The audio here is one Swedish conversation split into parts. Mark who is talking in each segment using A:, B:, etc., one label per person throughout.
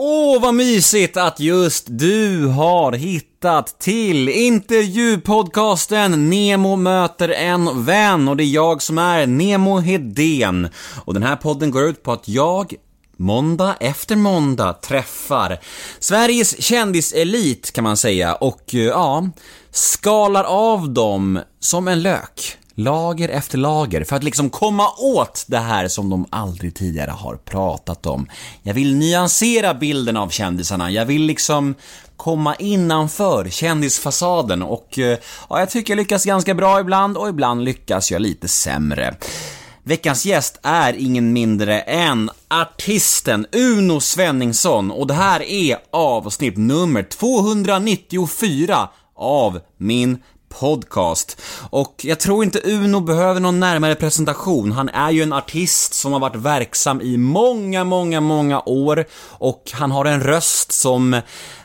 A: Åh, vad mysigt att just du har hittat till intervjupodcasten Nemo möter en vän. Och det är jag som är Nemo Hedén. Och den här podden går ut på att jag måndag efter måndag träffar Sveriges kändiselit kan man säga. Och eh, ja, skalar av dem som en lök lager efter lager för att liksom komma åt det här som de aldrig tidigare har pratat om. Jag vill nyansera bilden av kändisarna, jag vill liksom komma innanför kändisfasaden och eh, ja, jag tycker jag lyckas ganska bra ibland och ibland lyckas jag lite sämre. Veckans gäst är ingen mindre än artisten Uno Svenningsson och det här är avsnitt nummer 294 av min podcast. Och jag tror inte Uno behöver någon närmare presentation. Han är ju en artist som har varit verksam i många, många, många år och han har en röst som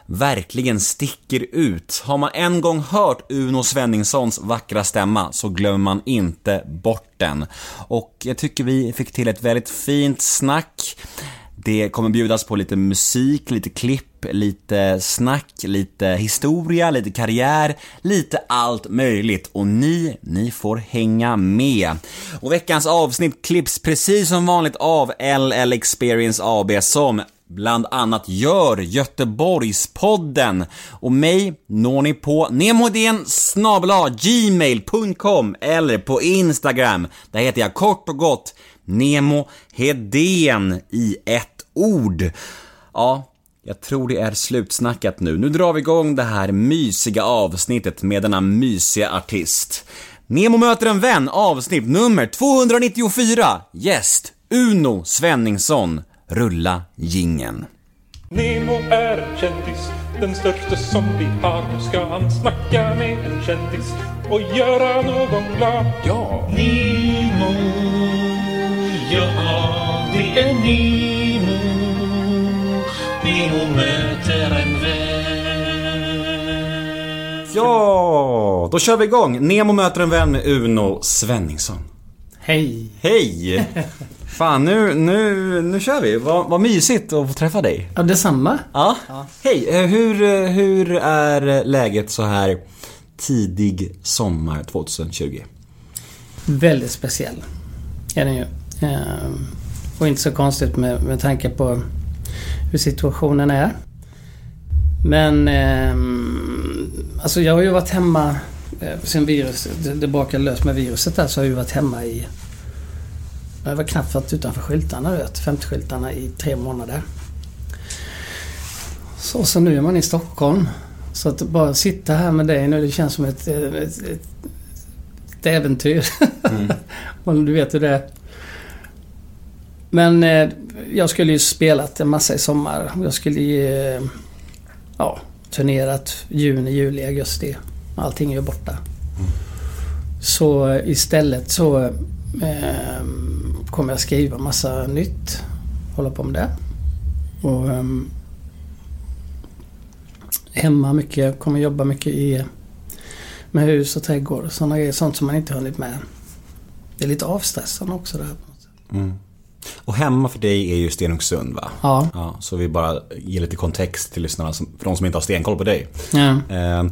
A: verkligen sticker ut. Har man en gång hört Uno Svenningssons vackra stämma så glömmer man inte bort den. Och jag tycker vi fick till ett väldigt fint snack. Det kommer bjudas på lite musik, lite klipp, lite snack, lite historia, lite karriär, lite allt möjligt. Och ni, ni får hänga med. Och veckans avsnitt klipps precis som vanligt av LL Experience AB som bland annat gör Göteborgspodden. Och mig når ni på nemodén gmail.com eller på Instagram. Där heter jag kort och gott Nemo Hedén i ett ord. Ja, jag tror det är slutsnackat nu. Nu drar vi igång det här mysiga avsnittet med denna mysiga artist. Nemo möter en vän, avsnitt nummer 294. Gäst, Uno Svenningsson. Rulla gingen.
B: Nemo är en kändis, den största som vi har. Nu ska han snacka med en kändis och göra någon glad. Ja!
C: Nemo, möter en vän.
A: Ja, då kör vi igång. Nemo möter en vän med Uno Svenningsson.
D: Hej!
A: Hej! Fan, nu, nu, nu kör vi. Vad, vad mysigt att få träffa dig.
D: Ja, detsamma.
A: Ja. Hej, eh, hur, eh, hur är läget så här tidig sommar 2020?
D: Väldigt speciell är den ju. Och inte så konstigt med, med tanke på hur situationen är. Men ehm, alltså jag har ju varit hemma eh, sen viruset, det, det brakade lös med viruset där så har jag ju varit hemma i jag har knappt varit utanför skyltarna, vet, 50-skyltarna i tre månader. Så, så nu är man i Stockholm. Så att bara sitta här med dig nu, det känns som ett, ett, ett, ett äventyr. Mm. Du vet hur det är. Men eh, jag skulle ju spelat en massa i sommar. Jag skulle ju... Eh, ja, turnerat juni, juli, augusti. Allting är ju borta. Mm. Så istället så eh, kommer jag skriva massa nytt. Hålla på med det. Och eh, hemma mycket. Kommer jobba mycket i, med hus och trädgård. Sådana grejer. Sånt som man inte hunnit med. Det är lite avstressande också det här.
A: Mm. Och hemma för dig är ju Stenungsund va?
D: Ja.
A: ja. Så vi bara ger lite kontext till lyssnarna för de som inte har stenkoll på dig.
D: Ja.
A: Eh,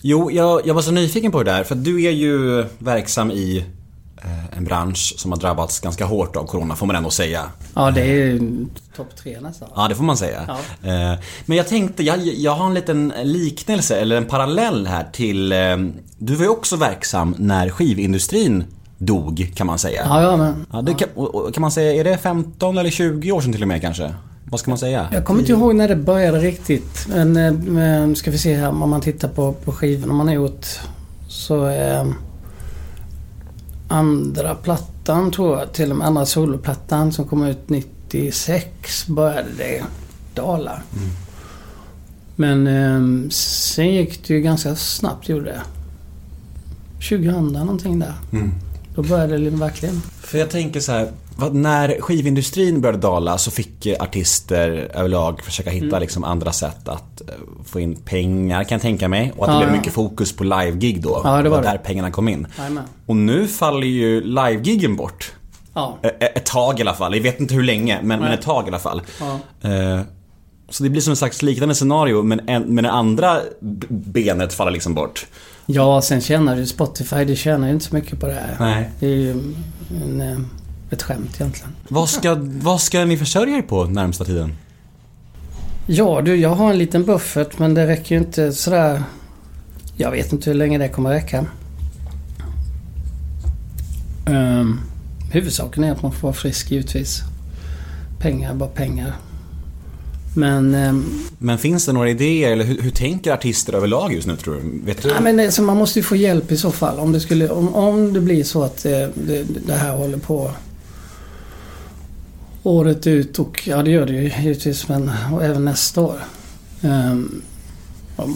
A: jo, jag, jag var så nyfiken på det där för du är ju verksam i en bransch som har drabbats ganska hårt av Corona får man ändå säga.
D: Ja, det är ju topp tre nästan.
A: Ja, det får man säga.
D: Ja.
A: Men jag tänkte, jag, jag har en liten liknelse eller en parallell här till... Du var ju också verksam när skivindustrin dog kan man säga.
D: Ja, ja men...
A: Ja, det kan, kan man säga, är det 15 eller 20 år sedan till och med kanske? Vad ska man säga?
D: Jag kommer inte ihåg när det började riktigt. Men, men ska vi se här om man tittar på, på skivorna man har gjort. Så... Eh, andra plattan tror jag, till och med andra soloplattan som kom ut 96 började det dala. Mm. Men eh, sen gick det ju ganska snabbt gjorde det. 2000 någonting där. Mm. Då började det verkligen.
A: För jag tänker så här, när skivindustrin började dala så fick artister överlag försöka hitta mm. liksom andra sätt att eh, få in pengar kan jag tänka mig. Och att ja, det blev mycket fokus på live-gig då.
D: Ja, det var
A: där
D: det.
A: pengarna kom in.
D: Amen.
A: Och nu faller ju live-gigen bort.
D: Ja.
A: Ett tag i alla fall. Jag vet inte hur länge, men, men ett tag i alla fall.
D: Ja.
A: Uh, Så det blir som en slags liknande scenario men, en, men det andra benet faller liksom bort.
D: Ja, sen tjänar ju Spotify, det tjänar ju inte så mycket på det här.
A: Nej.
D: Det är ju en, eh, ett skämt egentligen.
A: Vad ska, vad ska ni försörja er på närmsta tiden?
D: Ja du, jag har en liten buffert men det räcker ju inte sådär... Jag vet inte hur länge det kommer räcka. Um, huvudsaken är att man får vara frisk givetvis. Pengar bara pengar. Men... ehm,
A: Men finns det några idéer eller hur, hur tänker artister överlag just nu tror du? Vet du?
D: Ja, men det, så man måste ju få hjälp i så fall. Om det, skulle, om, om det blir så att det, det, det här håller på året ut och ja det gör det ju givetvis men och även nästa år. Um,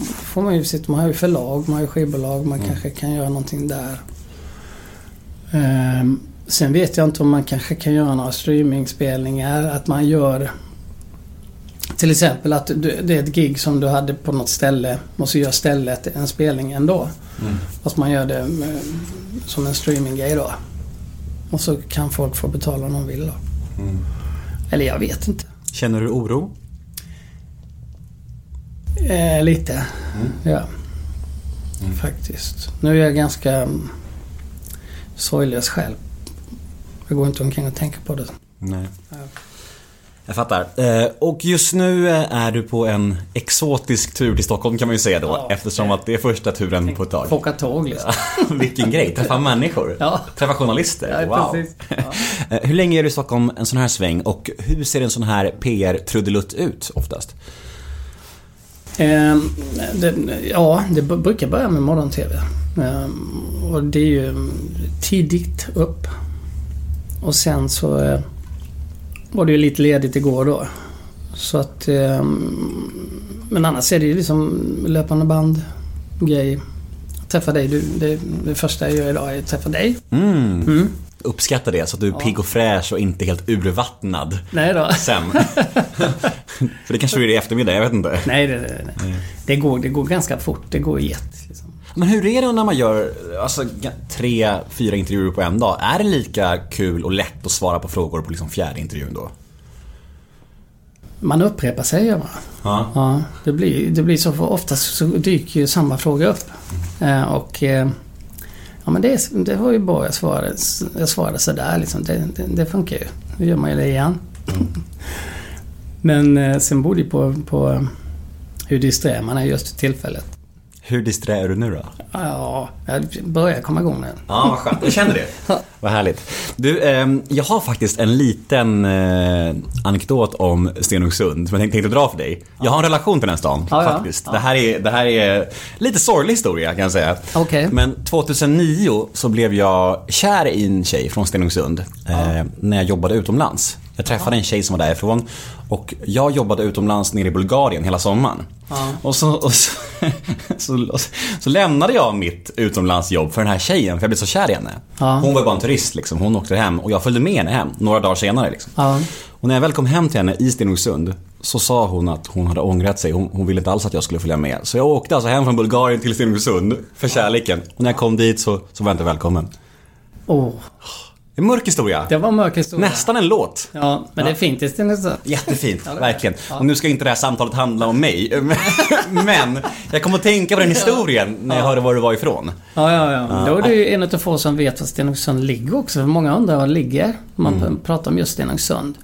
D: får man ju sitta, man har ju förlag, man har ju skivbolag, man kanske kan göra någonting där. Ehm, sen vet jag inte om man kanske kan göra några streamingspelningar, att man gör till exempel att du, det är ett gig som du hade på något ställe och så gör stället en spelning ändå.
A: Mm.
D: Fast man gör det med, som en streaminggrej då. Och så kan folk få betala om de vill då.
A: Mm.
D: Eller jag vet inte.
A: Känner du oro?
D: Eh, lite.
A: Mm.
D: Ja. Faktiskt. Nu är jag ganska mm, sorglös själv. Jag går inte omkring och tänker på det.
A: Nej. Jag fattar. Eh, och just nu eh, är du på en exotisk tur till Stockholm kan man ju säga då.
D: Ja.
A: eftersom att det är första turen på ett tag.
D: Få åka tåg liksom.
A: Vilken grej, träffa människor.
D: Ja.
A: Träffa journalister.
D: Ja,
A: wow. Eh, Hur länge är du i Stockholm en sån här sväng och hur ser en sån här PR-trudelutt ut oftast?
D: Ehm, det, ja, det brukar börja med morgon-TV. Ehm, och det är ju tidigt upp. Och sen så eh, var det ju lite ledigt igår då. Så att... ehm, men annars är det ju liksom löpande band, grej. Träffa dig. Du, det, det första jag gör idag är att träffa dig.
A: Mm.
D: Mm.
A: Uppskattar det så att du är pigg och fräsch och inte helt urvattnad
D: Nej då.
A: sen. För det kanske du är i eftermiddag, jag vet inte.
D: Nej, det, det, det. Det, går, det går ganska fort. Det går jätt.
A: Men hur är det när man gör alltså, tre, fyra intervjuer på en dag? Är det lika kul och lätt att svara på frågor på liksom fjärde intervjun då?
D: Man upprepar sig gör man.
A: Ja.
D: Ja, det blir, det blir så för oftast så dyker ju samma fråga upp. Eh, och eh, ja men det, det var ju bra jag svarade, jag svarade sådär liksom. Det, det, det funkar ju. Nu gör man ju det igen. men eh, sen beror det på, på hur disträ man är just för tillfället.
A: Hur disträ är du nu då?
D: Ja, jag börjar komma igång nu.
A: Ja, vad skönt. Jag känner det. Vad härligt. Du, ehm, jag har faktiskt en liten eh, anekdot om Stenungsund som jag tänkte, tänkte dra för dig. Jag har en relation till den här stan,
D: Ja, ja.
A: faktiskt. Det, här är, det här är lite sorglig historia kan jag säga.
D: Okej.
A: Men 2009 så blev jag kär i en tjej från Stenungsund eh, när jag jobbade utomlands. Jag träffade en tjej som var därifrån och jag jobbade utomlands nere i Bulgarien hela sommaren.
D: Ja.
A: Och, så, och så, så, så, lämnade jag mitt utomlandsjobb för den här tjejen för jag blev så kär i henne.
D: Ja.
A: Hon var bara en turist liksom. Hon åkte hem och jag följde med henne hem några dagar senare. Liksom.
D: Ja.
A: Och när jag väl kom hem till henne i Stenungsund så sa hon att hon hade ångrat sig. Hon, hon ville inte alls att jag skulle följa med. Så jag åkte alltså hem från Bulgarien till Stenungsund för kärleken. Och när jag kom dit så, så var jag inte välkommen.
D: Oh,
A: En mörk historia.
D: det var en mörk historia.
A: Nästan en låt.
D: Ja, men det är fint i Stenungsund.
A: Jättefint,
D: Ja,
A: verkligen.
D: Ja.
A: Och nu ska inte det här samtalet handla om mig. Men jag kom att tänka på den historien när jag hörde var du var ifrån.
D: Ja, ja, ja. Då är du ju en av få som vet var Stenungsund ligger också. För många undrar var det ligger. Man
A: Mm.
D: pratar om just Stenungsund.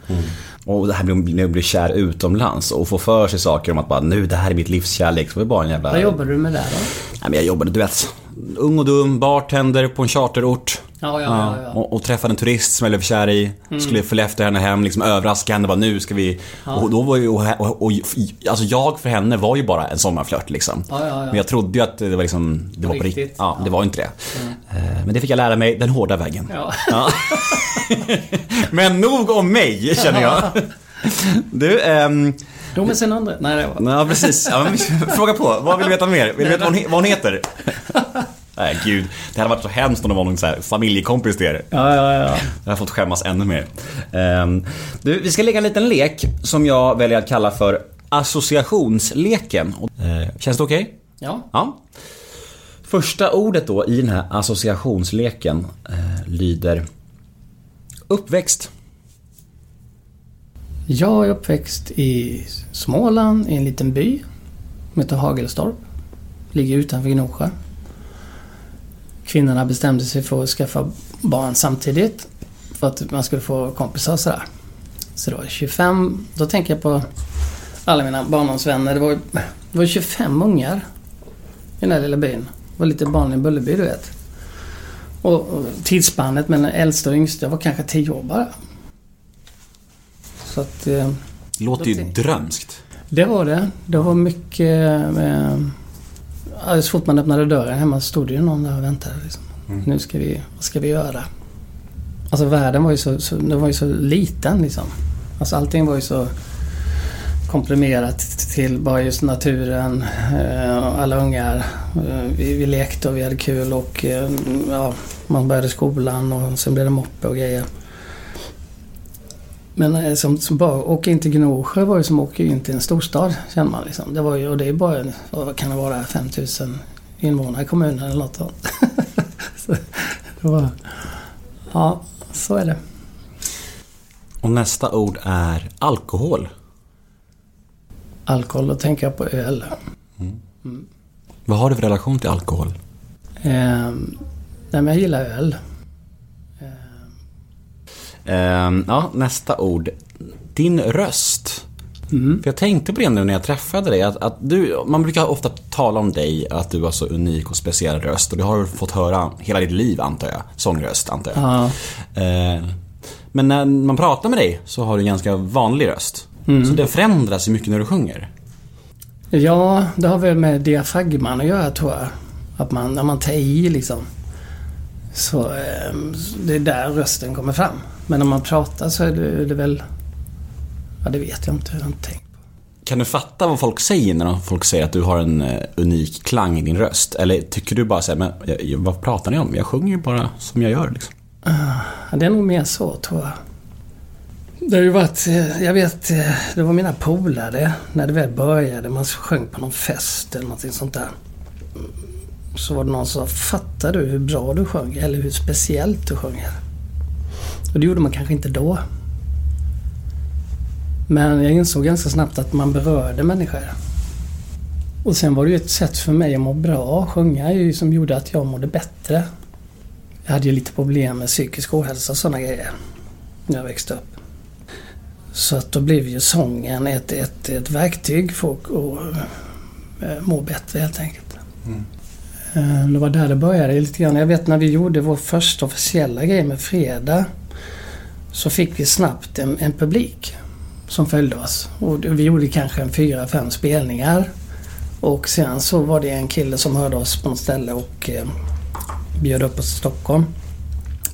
A: Och det här med jag blir kär utomlands och få för sig saker om att bara nu det här är mitt livs kärlek. Så var det bara en jävla...
D: Vad jobbar du med där då?
A: Nej, men jag jobbade, du vet, ung och dum, bartender på en charterort.
D: Ja, ja, ja. ja.
A: Och, och träffade en turist som jag blev kär i. Skulle följa efter henne hem, liksom överraska henne. Bara, nu ska vi... Och då var ju... Och, och, och, alltså jag för henne var ju bara en sommarflört liksom.
D: Ja, ja, ja.
A: Men jag trodde ju att det var liksom... Det var på
D: Riktigt.
A: Ja, det var inte det. Eh, Men det fick jag lära mig den hårda vägen.
D: Ja.
A: Ja. Men nog om mig, känner jag. Du, ehm...
D: Jo, men sen undrar Nej, det var...
A: Ja, precis. Ja, fråga på. Vad vill du veta mer? Vill du veta vad hon heter? Nej, gud. Det hade varit så hemskt om det var någon så här familjekompis till er.
D: Ja, ja, ja.
A: Jag har fått skämmas ännu mer. Ehm, du, vi ska lägga en liten lek som jag väljer att kalla för associationsleken. Eh, känns det okej?
D: Ja.
A: Ja. Första ordet då i den här associationsleken eh, lyder uppväxt.
D: Jag är uppväxt i Småland i en liten by som heter Hagelstorp. Ligger utanför Gnosjö. Kvinnorna bestämde sig för att skaffa barn samtidigt för att man skulle få kompisar och sådär. Så det var 25, då tänker jag på alla mina barndomsvänner. Det var, det var 25 ungar i den här lilla byn. Det var lite vanlig Bullerby du vet. Och, och tidsspannet mellan äldsta och yngsta var kanske 10 år bara. Så att... Eh,
A: Låter ju drömskt.
D: det var det. Det var mycket... Eh, så fort man öppnade dörren hemma stod det ju någon där och väntade. Liksom. Nu ska vi... Vad ska vi göra? Alltså världen var ju så, så, den var ju så liten liksom. Alltså allting var ju så komprimerat till bara just naturen, eh, alla ungar. Eh, vi, vi lekte och vi hade kul och eh, ja, man började skolan och sen blev det moppe och grejer. Men eh, som, som bara åka in till Gnosjö var ju som åka in till en storstad känner man liksom. Det var ju, och det är bara, vad kan det vara, 5000 invånare i kommunen eller något sånt. så, det var, ja, så är det.
A: Och nästa ord är alkohol.
D: Alkohol, då tänker jag på öl.
A: Vad har du för relation till alkohol?
D: Ehm, nej men jag gillar öl.
A: Ehm, ja, nästa ord. Din röst. För jag tänkte på det nu när jag träffade dig. Att, att du, man brukar ofta tala om dig, att du har så unik och speciell röst. Och det har du fått höra hela ditt liv antar jag. Sångröst antar jag.
D: Ja,
A: Ehm, men när man pratar med dig så har du en ganska vanlig röst. Så den förändras ju mycket när du sjunger.
D: ja, det har väl med diafragman att göra tror jag. Att man, när man tar i liksom. Så ehm, det är där rösten kommer fram. Men när man pratar så är det, är det väl... Ja, det vet jag inte. Jag har inte tänkt.
A: Kan du fatta vad folk säger när folk säger att du har en eh, unik klang i din röst? Eller tycker du bara såhär, men jag- jag- vad pratar ni om? Jag sjunger ju bara som jag gör liksom.
D: Ja, det är nog mer så tror jag. Det har ju varit, eh, jag vet, eh, det var mina polare när det väl började. Man sjöng på någon fest eller någonting sånt där. Mm, Så var det någon som sa, fattar du hur bra du sjöng? Eller hur speciellt du sjunger? Och det gjorde man kanske inte då. Men jag insåg ganska snabbt att man berörde människor. Och sen var det ju ett sätt för mig att må bra. Sjunga som gjorde att jag mådde bättre. Jag hade ju lite problem med psykisk ohälsa och sådana grejer när jag växte upp. Så att då blev ju sången ett, ett, ett verktyg för att att, eh, må bättre helt enkelt. Eh, Det var där det började lite grann. Jag vet när vi gjorde vår första officiella grej med Fredag så fick vi snabbt en, en publik som följde oss. Och vi gjorde kanske en fyra, fem spelningar. Och sen så var det en kille som hörde oss på något ställe och eh, bjöd upp oss till Stockholm.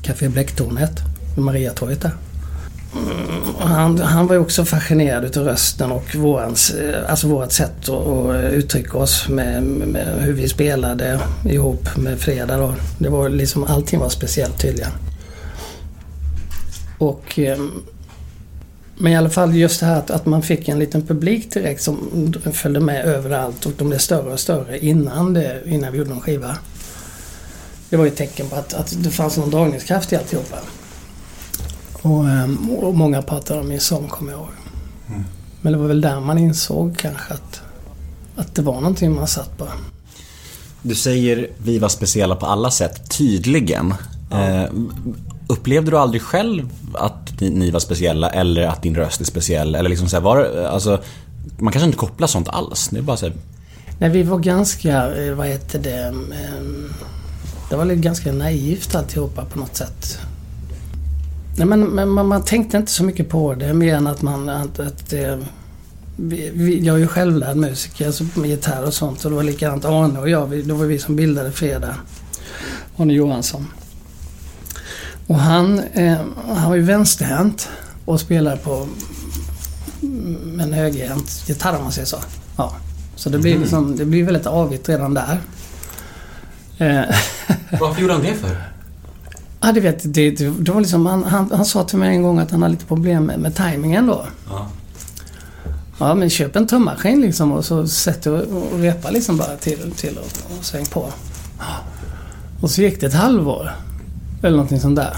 D: Café Bläcktornet Mariatorget där. Mm, han, han var ju också fascinerad utav rösten och vårans, eh, alltså vårat sätt att, att eh, uttrycka oss med, med hur vi spelade ihop med Freda då. Det var liksom, allting var speciellt tydligen. Och eh, men i alla fall just det här att, att man fick en liten publik direkt som följde med överallt och de blev större och större innan, det, innan vi gjorde någon skiva. Det var ju ett tecken på att, att det fanns någon dragningskraft i alltihopa. Och, ehm, och många pratade om min sång, kommer jag ihåg. Men det var väl där man insåg kanske att, att det var någonting man satt på.
A: Du säger vi var speciella på alla sätt, tydligen. Eh, upplevde du aldrig själv att ni, ni var speciella eller att din röst är speciell? Eller liksom så här, var alltså, man kanske inte kopplar sånt alls. Det är bara så här,
D: Nej, vi var ganska, eh, vad heter det, ehm, det var ganska naivt alltihopa på något sätt. Nej, men, men man, man tänkte inte så mycket på det mer än att man, att, att eh, vi, vi, jag är ju självlärd musiker, alltså med gitarr och sånt. Och det var likadant Arne och jag, vi, det var vi som bildade Fredag. Arne Johansson. Och han, eh, han var ju vänsterhänt och spelade på en högerhänt gitarr om man säger så. Ja. Så det blir, liksom, det blir väldigt avigt redan där. Eh,
A: Varför gjorde han det för?
D: ja, du vet, det, det, det var liksom, han, han, han sa till mig en gång att han har lite problem med, med tajmingen då.
A: Ja.
D: Ja, men köp en trummaskin liksom och så sätt dig och, och repa liksom bara till, till och, och sväng på. Och så gick det ett halvår. Eller någonting sånt där.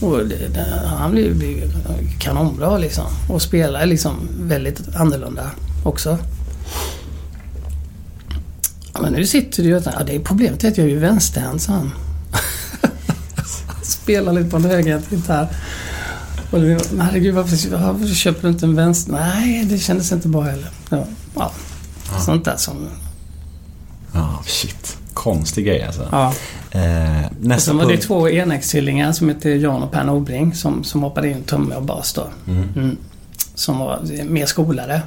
D: Och det, det, han blev, blev kanonbra liksom. Och spelar liksom väldigt annorlunda också. Ja, Men nu sitter du ju... Ja, det är problemet är att jag är ju vänsterhänt, sa han. Han spelar lite på en högerhänt gitarr. Och det, men herregud, varför, varför köper du inte en vänster? Nej, det kändes inte bra heller. Ja, ja. Sånt där som...
A: Ja, shit. Konstig grej alltså.
D: Ja.
A: Eh,
D: Och sen var det
A: punkt.
D: två enäggstvillingar som hette Jan och Per Norbrink som, som hoppade in tumme och bas då. Mm. Som var mer skolade.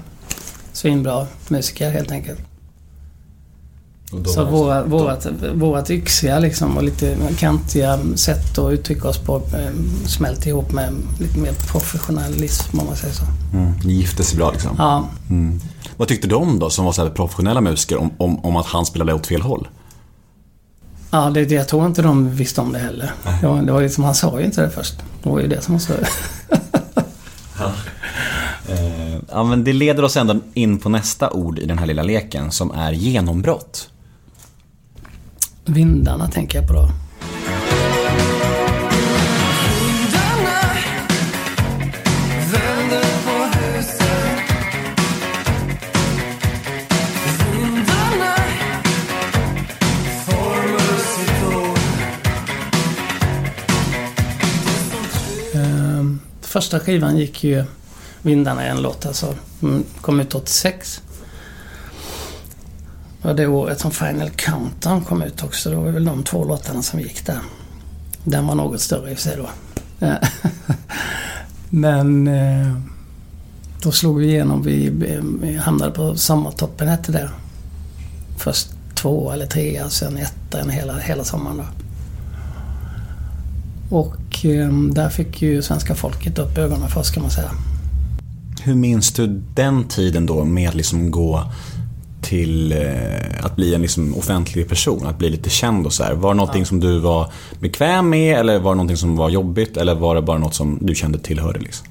D: Svinbra musiker helt enkelt. Så
A: det
D: våra, vårat, vårat yxiga liksom och lite kantiga sätt att uttrycka oss på eh, smält ihop med lite mer professionalism om man säger så.
A: Mm, ni gifte sig bra liksom.
D: Ja,
A: Mm. Vad tyckte de då, som var så professionella musiker, om, om, om att han spelade åt fel håll?
D: Ja det, jag tror inte de visste om det heller. Ja, det var liksom, han sa ju inte det först. Det var ju det som var så...
A: Eh, ja, men det leder oss ändå in på nästa ord i den här lilla leken, som är genombrott.
D: Vindarna tänker jag på då. Första skivan gick ju Vindarna i en låt alltså. Mm, Kom ut 86. Det var det året som Final Countdown kom ut också. Det var väl de två låtarna som gick där. Den var något större i och för sig då. Men eh, då slog vi igenom. Vi, vi hamnade på sommartoppen hette det. Först två eller tre, sen etta hela, hela sommaren då. Och eh, där fick ju svenska folket upp ögonen för oss kan man säga.
A: Hur minns du den tiden då med att liksom gå till eh, att bli en liksom offentlig person, att bli lite känd och så här. Var det någonting som du var bekväm med eller var det någonting som var jobbigt eller var det bara något som du kände tillhörde liksom?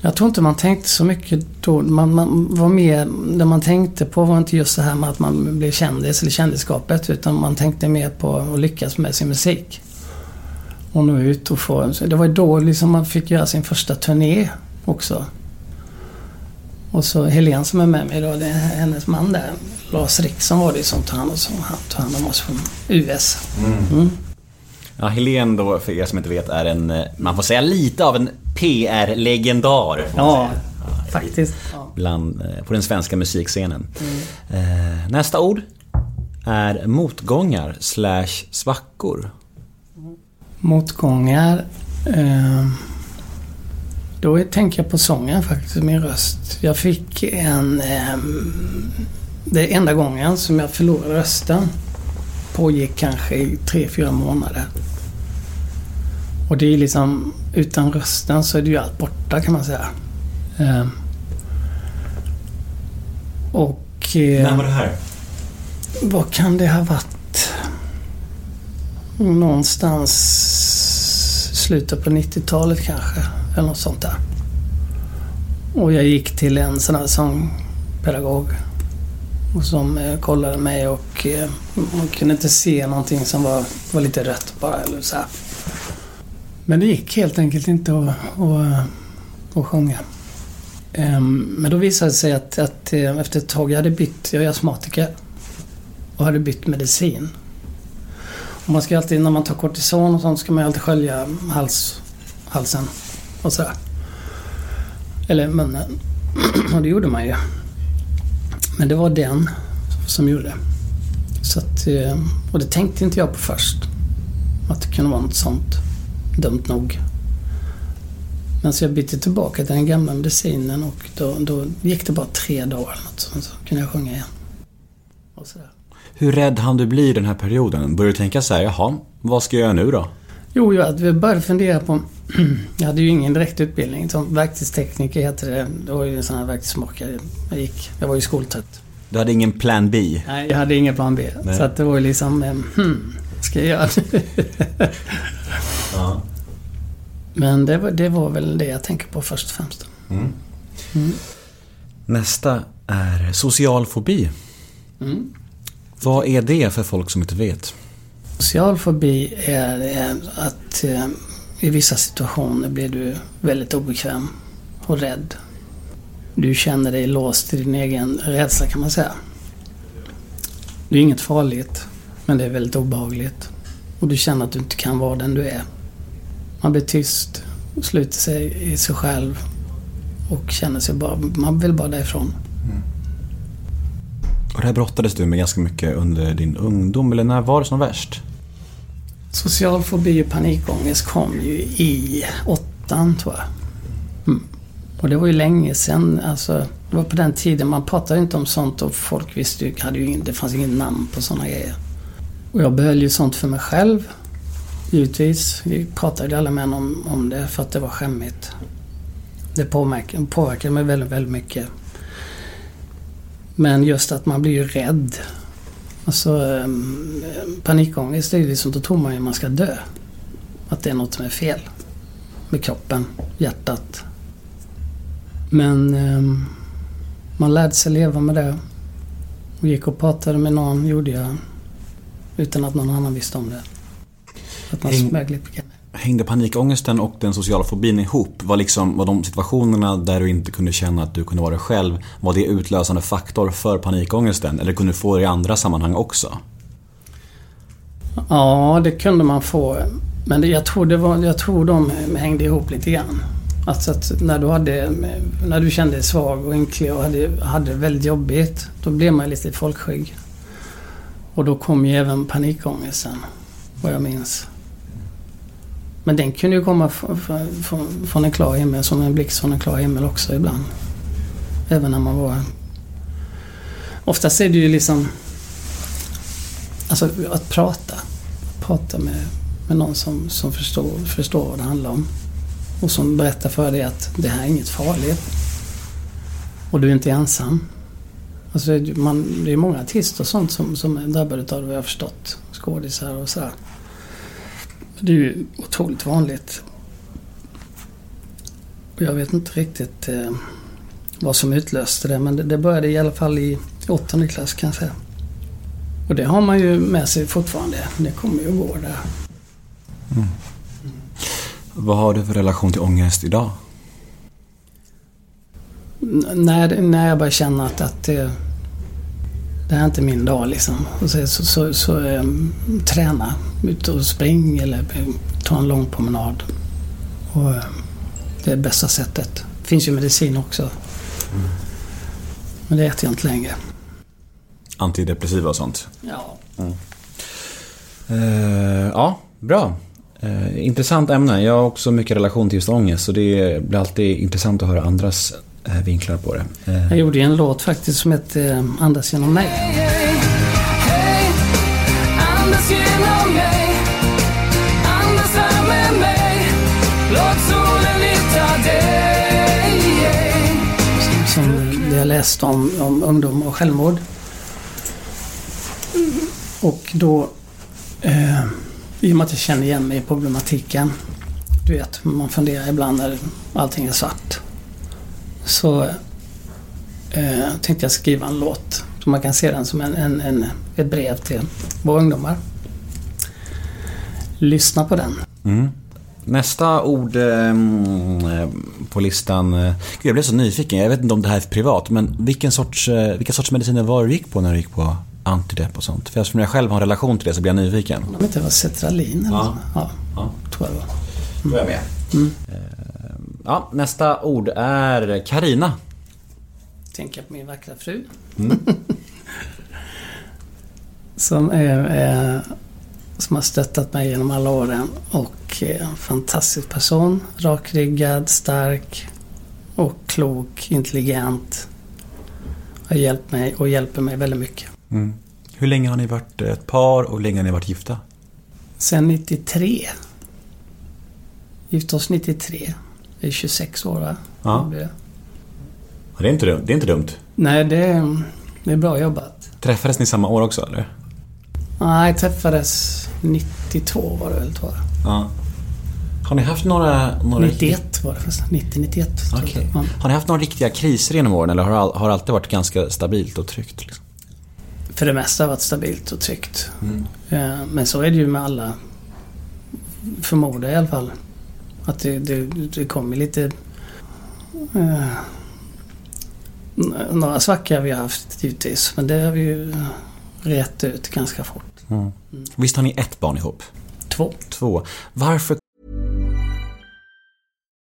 D: Jag tror inte man tänkte så mycket då. Man, man var mer, det man tänkte på var inte just det här med att man blev kändis eller kändisskapet. Utan man tänkte mer på att lyckas med sin musik. Och nå ut och få... Det var då liksom man fick göra sin första turné också. Och så Helene som är med mig då, det är hennes man där. Lars Riksson var det som tog hand, om, han tog hand om oss från US. Mm.
A: Ja, Helene då, för er som inte vet, är en, man får säga lite av en PR-legendar.
D: Ja,
A: säga.
D: faktiskt. Ja.
A: Bland, eh, på den svenska musikscenen. Eh, nästa ord är motgångar slash svackor.
D: Motgångar. Eh, då tänker jag på sången faktiskt, min röst. Jag fick en... Eh, det är enda gången som jag förlorade rösten. Pågick kanske i tre, fyra månader. Och det är liksom... Utan rösten så är det ju allt borta kan man säga. Eh, och... Eh,
A: det här?
D: vad kan det ha varit? Någonstans slutet på 90-talet kanske. Eller något sånt där. Och jag gick till en sån här sångpedagog. Och som eh, kollade mig och eh, man kunde inte se någonting som var, var lite rött bara. Eller så här. Men det gick helt enkelt inte att, att, att sjunga. Ehm, men då visade det sig att, att eh, efter ett tag, jag hade bytt, jag är astmatiker och hade bytt medicin. Och man ska alltid, när man tar kortison och sånt, ska man ju alltid skölja hals, halsen och sådär. Eller munnen. Och det gjorde man ju. Men det var den som gjorde det. Så att, eh, och det tänkte inte jag på först. Att det kunde vara något sånt. Dumt nog. Men så jag bytte tillbaka till den gamla medicinen och då, då gick det bara tre dagar eller något. Så så kunde jag sjunga igen.
A: Hur rädd hann du bli i den här perioden? Började du tänka så här, jaha, vad ska jag göra nu då?
D: Jo, jag började fundera på... jag hade ju ingen direkt utbildning. Som verktygstekniker heter det. Det var ju en sån här verktygsmakare. Jag gick... Jag var ju skoltrött.
A: Du hade ingen plan B?
D: Nej, jag hade ingen plan B.
A: Nej.
D: Så att det var ju liksom... eh, Hmm, vad ska jag göra nu?
A: Ja.
D: Men det var, det var väl det jag tänker på först och främst.
A: Nästa är social fobi.
D: Mm.
A: Vad är det för folk som inte vet?
D: Social fobi är, att eh, i vissa situationer blir du väldigt obekväm och rädd. Du känner dig låst i din egen rädsla kan man säga. Det är inget farligt, men det är väldigt obehagligt. Och du känner att du inte kan vara den du är. Man blir tyst, sluter sig i sig själv och känner sig bara... Man vill bara därifrån.
A: Och det här brottades du med ganska mycket under din ungdom, eller när var det som värst?
D: Social fobi och panikångest kom ju i åttan, tror jag. Mm. Och det var ju länge sedan. Alltså, det var på den tiden man pratade inte om sånt och folk visste ju, hade ju det fanns inget namn på sådana grejer. Och jag behöll ju sånt för mig själv. Givetvis. Vi pratade ju alla män om, om det för att det var skämmigt. Det påverkade, påverkade mig väldigt, väldigt mycket. Men just att man blir ju rädd. Alltså um, panikångest det är ju liksom, då tror man ju att man ska dö. Att det är något som är fel. Med kroppen, hjärtat. Men um, man lärde sig leva med det. Och gick och pratade med någon, gjorde jag. Utan att någon annan visste om det. Att man smög lite grann.
A: Hängde panikångesten och den sociala fobin ihop? Var, liksom, var de situationerna där du inte kunde känna att du kunde vara dig själv, var det utlösande faktor för panikångesten? Eller kunde du få det i andra sammanhang också?
D: Ja, det kunde man få. Men det, jag, tror det var, jag tror de hängde ihop lite grann. Alltså att när du, hade, när du kände dig svag och ynklig och hade, hade det väldigt jobbigt, då blev man lite folkskygg. Och då kom ju även panikångesten, vad jag minns. Men den kunde ju komma från- från en klar himmel, som en blixt från en klar himmel också ibland. Även när man var... Oftast är det ju liksom... Alltså att prata. Prata med, med någon som, som förstår, förstår vad det handlar om. Och som berättar för dig att det här är inget farligt. Och du är inte ensam. Alltså det, man, det är många artister och sånt som, som är drabbade av det vad jag har förstått. Skådisar och sådär. Det är ju otroligt vanligt. Och jag vet inte riktigt eh, vad som utlöste det men det, det började i alla fall i åttonde klass kan jag säga. Och det har man ju med sig fortfarande. Det kommer ju att gå där.
A: Vad har du för relation till ångest idag?
D: N- när, när jag börjar känna att, att det, det här är inte min dag liksom. Och så, så, så, så eh, träna. Ut och spring eller ta en lång promenad. Och, eh, det är bästa sättet. Det finns ju medicin också. Men det äter jag inte längre.
A: Antidepressiva och sånt?
D: Ja.
A: Eh, ja, bra. Eh, intressant ämne. Jag har också mycket relation till just ångest så det blir alltid intressant att höra andras vinklar på det. Eh,
D: Jag gjorde ju en låt faktiskt som hette eh, Andas genom mig.
E: Hej, andas genom mig Andas här med mig Låt solen lyfta dig
D: som det jag läste om, om ungdom och självmord. Och då, eh, i och med att jag känner igen mig i problematiken. Du vet, man funderar ibland när allting är svart. Så eh, tänkte jag skriva en låt. Så man kan se den som en, en, en, ett brev till våra ungdomar. Lyssna på den.
A: Mm. Nästa ord eh, på listan. Eh, gud, jag blev så nyfiken. Jag vet inte om det här är privat, men vilken sorts, eh, vilka sorts mediciner var det du gick på när du gick på antidepp och sånt? För eftersom jag själv har en relation till det så blir jag nyfiken.
D: Om det inte var Cetralin eller
A: Ja.
D: Ja,
A: Ja,
D: tror jag det var.
A: då är jag med. Eh, ja, nästa ord är Karina.
D: tänka på min vackra fru. som är, eh, som har stöttat mig genom alla åren och är en fantastisk person. Rakryggad, stark och klok, intelligent. Har hjälpt mig och hjälper mig väldigt mycket.
A: Mm. Hur länge har ni varit ett par och hur länge har ni varit gifta?
D: Sen 93. Gifte oss 93. Det är 26 år va?
A: Ja.
D: Det det.
A: Det är inte dumt. Det är inte dumt.
D: Nej, det är, det är bra jobbat.
A: Träffades ni samma år också eller?
D: Nej, träffades 92 var det väl tror jag.
A: Ja. Har ni haft några... några
D: 91 var det förresten. 90, 91. tror jag.
A: Okej.
D: Ja.
A: Har ni haft några riktiga kriser genom åren eller har, har det alltid varit ganska stabilt och tryggt? Liksom?
D: för det mesta varit stabilt och tryggt. Eh, Men så är det ju med alla, förmodar jag i alla fall. Att det, det, det kommer lite... Eh, några svackor har vi haft givetvis, men det har vi ju rätt ut ganska fort.
A: Visst har ni ett barn ihop?
D: Två.
A: Två. Varför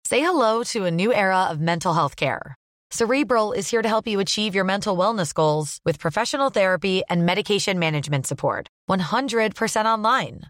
F: Say hello to a new era of mental health care. Cerebral is here to help you achieve your mental wellness goals with professional therapy and medication management support. 100% online.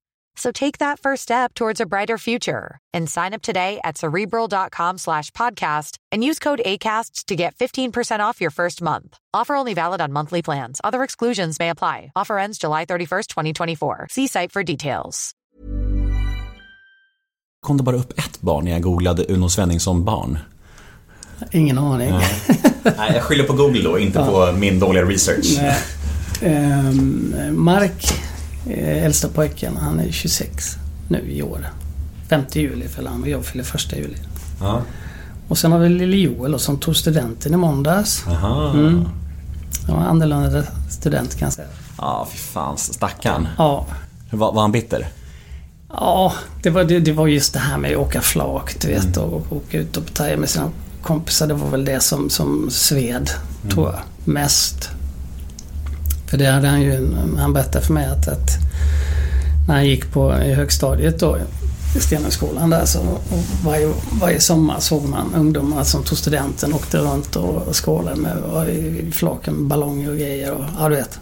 F: So take that first step towards a brighter future and sign up today at cerebral.com slash podcast and use code ACAST to get 15% off your first month. Offer only valid on monthly plans. Other exclusions may apply. Offer ends July 31st, 2024. See site for details.
A: kom det bara upp ett barn när jag googlade Uno Svenningsson barn?
D: Ingen aning.
A: Nej, jag skyller på Google då, inte på min dåliga research.
D: Nej. Ehm, Mark, äldsta pojken, han är 26 nu i år. 5 juli fyller han och jag fyller 1 juli.
A: Ja.
D: Och sen har vi lille Joel som tog studenten i måndags.
A: Aha.
D: Mm. Han var annorlunda student kan jag säga.
A: Ja, fy fan. Stackarn.
D: Ja,
A: Var, var han bitter?
D: ja det, var, det, det var just det här med att åka flak, du vet, och, och åka ut och partaja med sina kompisar. Det var väl det som, som sved, tror jag, mest. För det hade han ju, han berättade för mig att, att när han gick på i högstadiet då i Stenungsskolan där så varje, varje sommar såg man ungdomar som tog studenten åkte runt och, skålade med i flaken ballonger och grejer och ja du vet.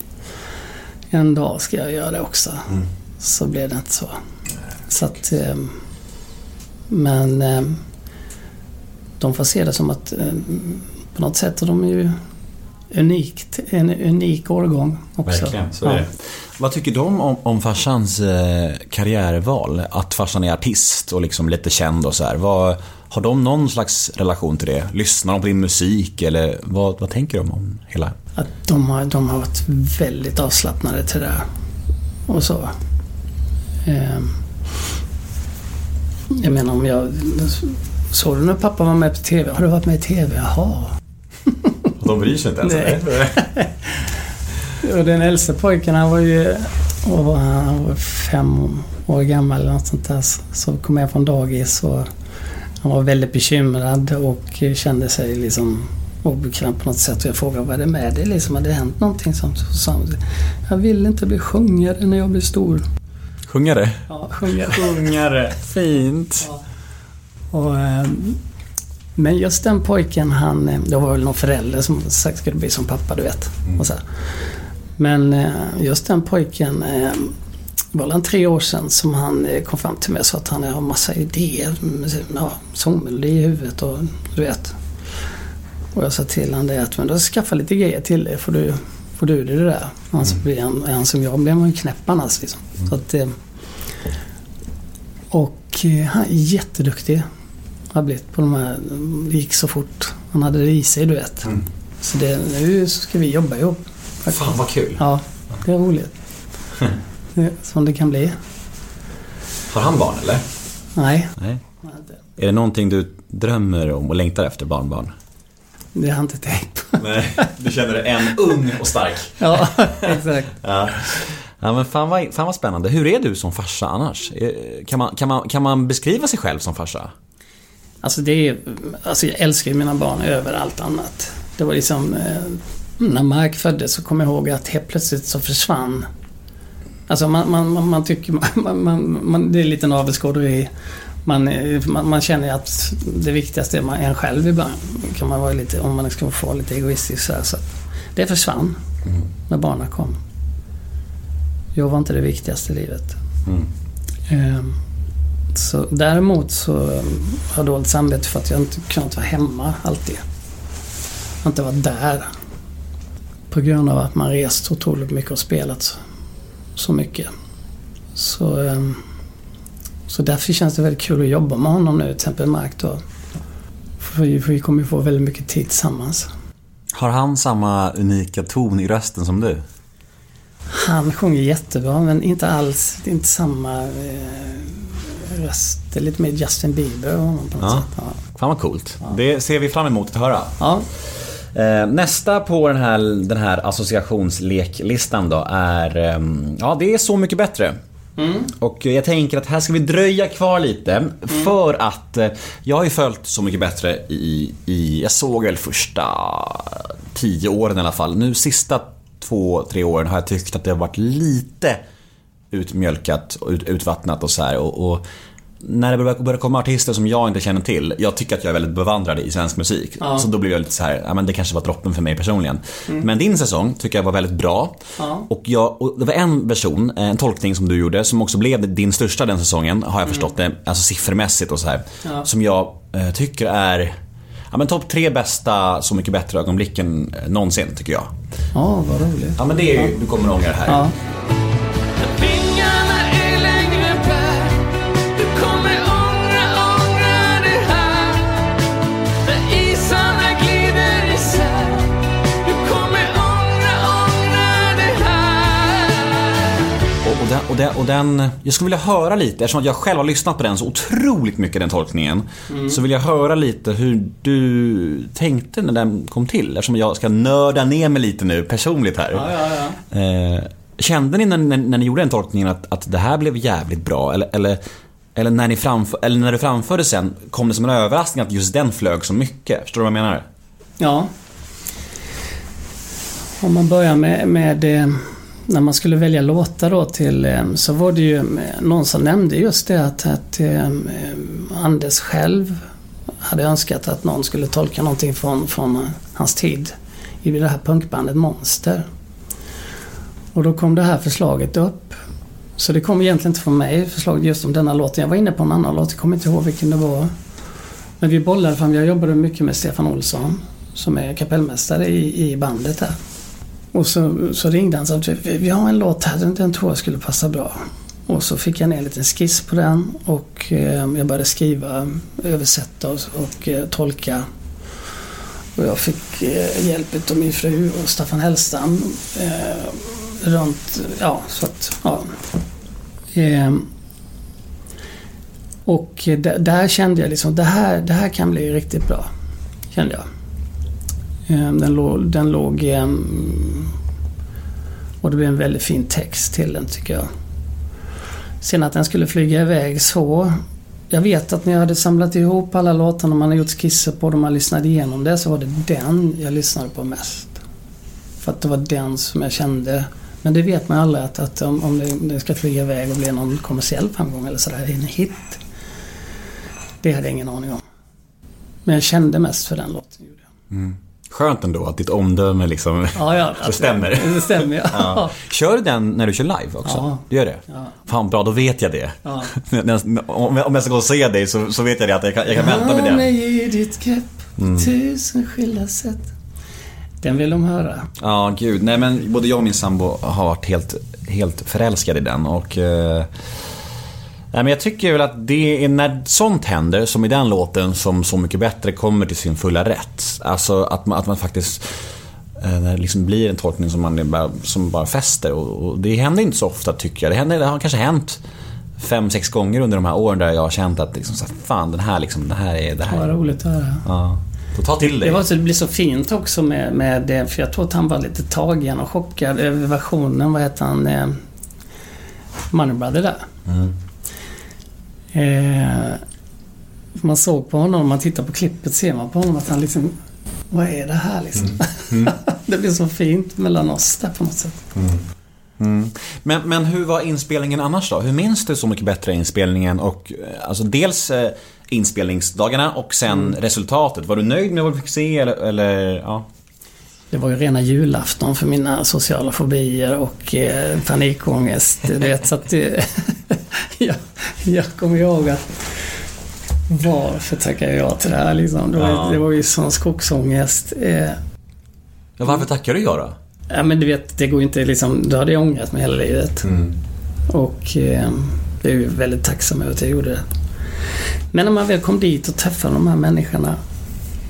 D: En dag ska jag göra det också. Så blev det inte så. Så att... Eh, men eh, de får se det som att eh, på något sätt är de ju unikt, en unik årgång också.
A: Verkligen, så är det. Vad tycker om, om, om farsans eh, karriärval? Att farsan är artist och liksom lite känd och så här. Vad, har de någon slags relation till det? Lyssnar de på din musik eller vad, vad tänker de om hela...
D: Att de har, de har varit väldigt avslappnade till det. Och så. Eh, jag menar om jag... Såg du när pappa var med på TV? Har du varit med i TV? Jaha.
A: De bryr sig inte ens?
D: Nej. Och den äldsta pojken han var ju... Var han? Var fem år gammal eller något sånt där. Så- kom jag från dagis och han var väldigt bekymrad och kände sig liksom obekväm på något sätt. Och jag frågade vad är det med dig? Liksom, hade det hänt någonting? Så sa han, jag vill inte bli sjungare när jag blir stor.
A: Sjungare?
D: Ja, sjungare.
A: Sjungare. Fint.
D: Och, ehm, men just den pojken, han... eh, Det var väl någon förälder som sagt skulle bli som pappa, du vet. Och så här. Men eh, just den pojken... eh, Det var väl tre år sedan som han kom fram till mig och sa att han har massa idéer. Ja, sångmelodi i huvudet och du vet. Och jag sa till honom det att men då skaffa lite grejer till dig. Får du, får du det där. Annars blir han, är han som jag blir man knäpp annars liksom. Så att, och han är jätteduktig. Har blivit på de här, det gick så fort. Han hade det i sig du vet. Så det, nu så ska vi jobba ihop. faktiskt.
A: Fan vad kul.
D: Ja, det är roligt. Det Som det kan bli.
A: Har han barn eller?
D: Nej,
A: Nej. Är det någonting du drömmer om och längtar efter barnbarn?
D: det har jag inte tänkt på.
A: Nej, du känner dig en ung och stark.
D: Ja, exakt.
A: Ja. Ja men fan vad, fan vad spännande. Hur är du som farsa annars? Kan man, kan, man, kan man beskriva sig själv som farsa?
D: Alltså det är, alltså jag älskar ju mina barn över allt annat. Det var liksom, eh, när Mark föddes så kommer jag ihåg att helt plötsligt så försvann Alltså man, man, man, man tycker, man, man, man, det är lite navelskåderi. Man, man, man känner att det viktigaste är man en själv ibland. Kan man vara lite, om man ska få vara lite egoistisk så, här, så Det försvann när barnen kom. Jag var inte det viktigaste i livet. Ehm, så däremot så har jag dåligt samvete för att jag inte kunnat vara hemma alltid. Jag har inte varit där. På grund av att man rest otroligt mycket och spelat så- mycket. Så, ehm, så därför känns det väldigt kul att jobba med honom nu, till exempel Mark då. För vi, för vi kommer ju få väldigt mycket tid tillsammans.
A: Har han samma unika ton i rösten som du?
D: Han sjunger jättebra men inte alls, inte samma eh, röst. Det är lite mer Justin Bieber och honom på något
A: Ja.
D: sätt. Ja.
A: Fan vad coolt. Det ser vi fram emot att höra.
D: ja.
A: Eh, nästa på den här, den här associationsleklistan då är... ehm, ja, det är Så mycket bättre. Och jag tänker att här ska vi dröja kvar lite för att eh, jag har ju följt Så mycket bättre i, i jag såg väl första tio åren i alla fall. Nu sista två, tre åren har jag tyckt att det har varit lite utmjölkat och ut, utvattnat och så här. Och, och när det börjar, komma artister som jag inte känner till, jag tycker att jag är väldigt bevandrad i svensk musik. Så då blir jag lite så här, ja men det kanske var droppen för mig personligen. Men din säsong tycker jag var väldigt bra.
D: Ja.
A: Och, jag, och det var en version, en tolkning som du gjorde, som också blev din största den säsongen, har jag förstått det, alltså siffermässigt och så här.
D: Ja.
A: Som jag eh, tycker är, ja men topp tre bästa Så mycket bättre ögonblicken eh, någonsin, tycker jag.
D: ja, vad roligt.
A: Ja men det är ju, du kommer ångra det här. Och, den, och, den, jag skulle vilja höra lite, eftersom jag själv har lyssnat på den så otroligt mycket, den tolkningen. Så vill jag höra lite hur du tänkte när den kom till. Eftersom jag ska nörda ner mig lite nu personligt här.
D: Ja, ja, ja.
A: Eh, kände ni när, när, när ni gjorde den tolkningen att, att det här blev jävligt bra? Eller, eller, eller, när ni framför, eller när du framförde sen, kom det som en överraskning att just den flög så mycket? Förstår du vad jag menar?
D: Ja. Om man börjar med, med eh, när man skulle välja låtar då till eh, så var det ju eh, någon som nämnde just det att, att eh, Anders själv hade önskat att någon skulle tolka någonting från, från hans tid i det här punkbandet Monster. Och då kom det här förslaget upp. Så det kom egentligen inte från mig, förslaget just om denna låten. Jag var inne på en annan låt, jag kommer inte ihåg vilken det var. Men vi bollade fram, jag jobbade mycket med Stefan Olsson som är kapellmästare i, i bandet här. Och så, så ringde han och sa att vi, har en låt här, den, den tror jag skulle passa bra. Och så fick jag ner en liten skiss på den och eh, jag började skriva, översätta och, och eh, tolka. Och jag fick eh, hjälp av min fru och Staffan Hellstam eh, runt, ja så att, ja. Eh, och där, kände jag liksom, det här, det här kan bli riktigt bra. Kände jag. Eh, Den låg, den låg och det blev en väldigt fin text till den tycker jag. Sen att den skulle flyga iväg så. Jag vet att när jag hade samlat ihop alla låtarna man har gjort skisser på dem och lyssnade igenom det så var det den jag lyssnade på mest. För att det var den som jag kände. Men det vet man ju aldrig att, att om, om det, det ska flyga iväg och bli någon kommersiell framgång eller sådär, en hit. Det hade jag ingen aning om. Men jag kände mest för den låten. gjorde jag. Mm.
A: Skönt ändå att ditt omdöme liksom...
D: Ja, ja.
A: Det stämmer.
D: Det stämmer, ja.
A: Ja. Kör du den när du kör live också?
D: Ja.
A: Du gör det?
D: Ja.
A: Fan bra, då vet jag det.
D: Ja.
A: om, jag, om jag ska gå och se dig så, så vet jag det att jag kan, jag kan vänta med den.
D: mig i ditt grepp på tusen skilda sätt. Den vill de höra.
A: Ja, gud. Nej men både jag och min sambo har varit helt, helt förälskade i den och... Eh, nej men jag tycker väl att det är när sånt händer, som i den låten, som Så mycket bättre kommer till sin fulla rätt. Alltså att man, att man faktiskt... eh, När det liksom blir en tolkning som man bara, som bara fäster. Och, och det händer inte så ofta tycker jag. Det, händer, det har kanske hänt fem, sex gånger under de här åren där jag har känt att liksom, så här, fan den här liksom, det här är... Det här
D: Vad roligt att höra.
A: Ja. Så ta till dig.
D: Det, var så, det blir så fint också med, med det, för jag tror att han var lite tagen och chockad över versionen, vad heter han, eh, Money Brother där. Eh, man såg på honom, om man tittar på klippet ser man på honom att han liksom, vad är det här liksom? det blir så fint mellan oss där på något sätt.
A: Mm. Men, men hur var inspelningen annars då? Hur minns du Så mycket bättre inspelningen och eh, alltså dels eh, inspelningsdagarna och sen resultatet? Var du nöjd med vad du fick se eller, eller ja?
D: Det var ju rena julafton för mina sociala fobier och eh, panikångest. Du vet, så att det, jag, jag kommer ihåg att varför tackar jag till det här liksom? Det var,
A: Ja.
D: det var ju sån skogsångest. Eh,
A: ja varför tackar du ja då?
D: ja men du vet, det går inte liksom, då hade jag ångrat mig hela livet. Och eh, jag är ju väldigt tacksam över att jag gjorde det. Men när man väl kom dit och träffade de här människorna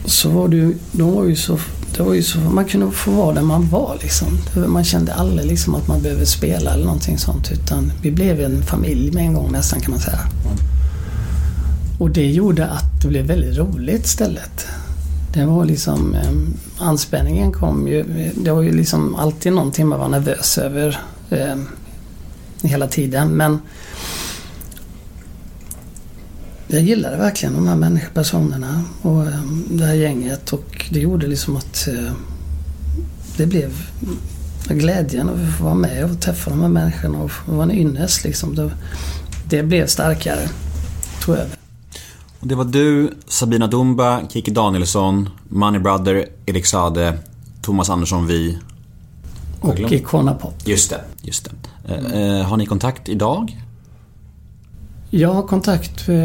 D: så var det ju, de var ju så, det var ju så, man kunde få vara där man var liksom. Man kände aldrig liksom att man behövde spela eller någonting sånt utan vi blev en familj med en gång nästan kan man säga. Och det gjorde att det blev väldigt roligt istället. Det var liksom, eh, anspänningen kom ju, det var ju liksom alltid någonting man var nervös över eh, hela tiden men jag gillade verkligen de här människopersonerna och eh, det här gänget och det gjorde liksom att eh, det blev glädjen att få vara med och träffa de här människorna och få vara en ynnest liksom. Det, det blev starkare, tror jag.
A: Och det var du, Sabina Dumba, Kiki Danielsson, Money Brother, Erik Sade, Thomas Andersson Vi.
D: Och? Icona Pop.
A: Just det, just det. Eh, eh, har ni kontakt idag?
D: Jag har kontakt eh,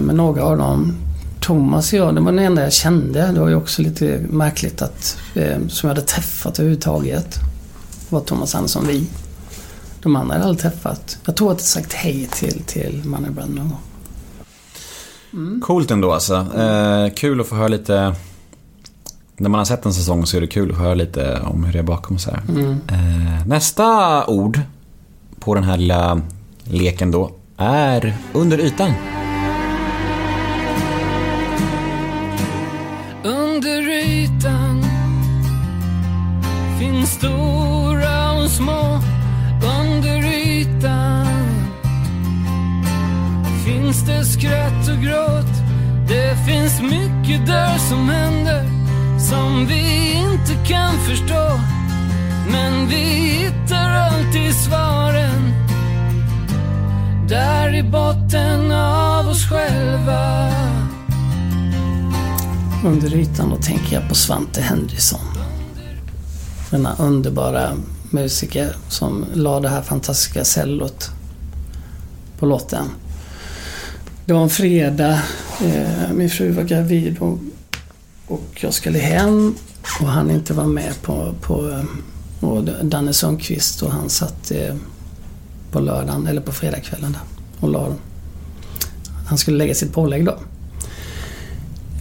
D: med några av dem. Thomas och jag, det var den enda jag kände. Det var ju också lite märkligt att, eh, som jag hade träffat överhuvudtaget, var Thomas Andersson vi. De andra hade jag aldrig träffat. Jag tror att jag sagt hej till, till Money Brand någon gång.
A: Coolt ändå alltså. Eh, kul att få höra lite... När man har sett en säsong så är det kul att höra lite om hur det är bakom så här. Eh, nästa ord på den här lilla leken då är under ytan.
E: Under ytan finns stora och små. Under ytan finns det skratt och gråt. Det finns mycket där som händer som vi inte kan förstå. Men vi hittar alltid svaren där i botten av oss själva
D: Under ytan då tänker jag på Svante Henriksson. Denna underbara musiker som la det här fantastiska cellot på låten. Det var en fredag, eh, min fru var gravid och, och jag skulle hem och han inte var med på, på eh, och Danne Sundqvist och han satt eh, på lördagen eller på fredagskvällen där och la Han skulle lägga sitt pålägg då.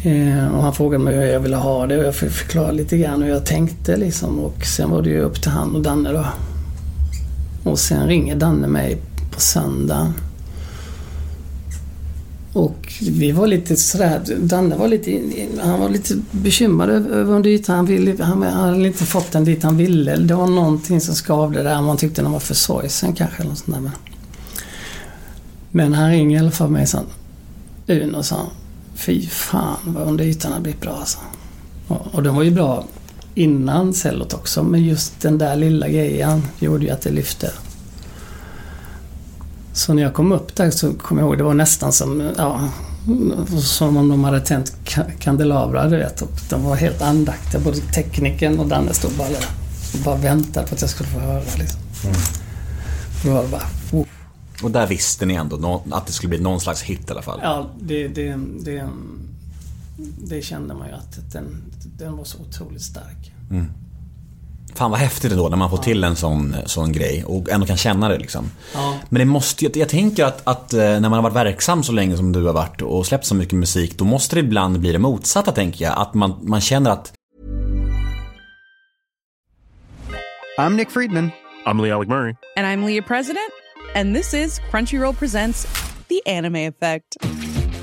D: Eh, och han frågade mig hur jag ville ha det och jag fick förklara lite grann hur jag tänkte liksom. Och sen var det ju upp till han och Danne då. Och sen ringer Danne mig på söndag. Och vi var lite sådär, Danne var lite, han var lite bekymrad över under ytan. Han, ville, han hade inte fått den dit han ville. Det var någonting som skavde där. Man tyckte den var för sorgsen kanske. Eller något sånt där. Men, men han ringer i alla fall mig sen. Uno sa Fy fan vad under ytan har blivit bra alltså. Och, och den var ju bra innan cellot också. Men just den där lilla grejen gjorde ju att det lyfte. Så när jag kom upp där så kom jag ihåg, det var nästan som, ja, som om de hade tänt ka- kandelabrar, du vet. Och de var helt andaktiga, både tekniken och Danne stod bara där och bara väntade på att jag skulle få höra liksom. Det var bara, oh.
A: Och där visste ni ändå att det skulle bli någon slags hit i alla fall.
D: Ja, det, det, det, det kände man ju att den, den var så otroligt stark.
A: Fan vad häftigt ändå när man får till en sån, sån grej och ändå kan känna det liksom.
D: Ja.
A: Men det måste ju, jag tänker att, att eh, när man har varit verksam så länge som du har varit och släppt så mycket musik, då måste det ibland bli det motsatta tänker jag. Att man, man känner att
G: I'm Nick Friedman.
H: I'm Lee Alec Murray.
I: And I'm Leah President, and this is Crunchyroll Presents The Anime Effect.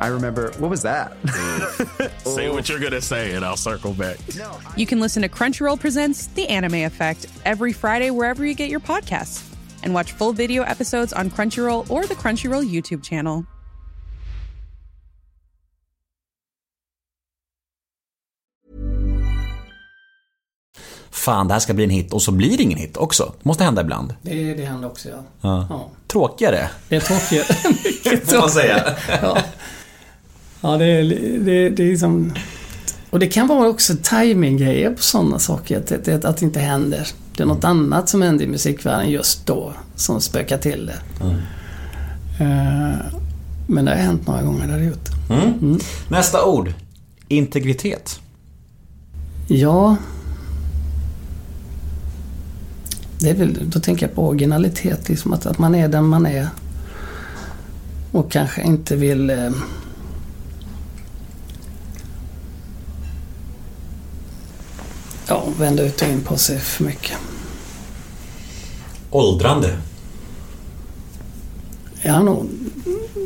J: I remember, what was that? Mm.
H: Say what you're gonna say, and I'll circle back.
I: you can listen to Crunchyroll Presents The Anime Effect every Friday wherever you get your podcasts. And watch full video episodes on Crunchyroll or the Crunchyroll YouTube channel.
A: fan det här ska bli en hit och så blir det ingen hit också. Det måste hända ibland.
D: Det, det hände också ja.
A: Ja.
D: ja.
A: Tråkigare,
D: Det är tråkigt. Mycket
A: får man säga.
D: Ja. Ja, det är, det, det är liksom... Och det kan vara också timing-grejer på sådana saker. Att, det, att det inte händer. Det är något annat som händer i musikvärlden just då som spökar till det. Eh, men det har hänt några gånger, det har det gjort.
A: Mm. Nästa ord. Integritet.
D: Ja... Det är väl, då tänker jag på originalitet, liksom att, att man är den man är. Och kanske inte vill... Eh, ja, vända ut och in på sig för mycket.
A: Åldrande.
D: Har nog,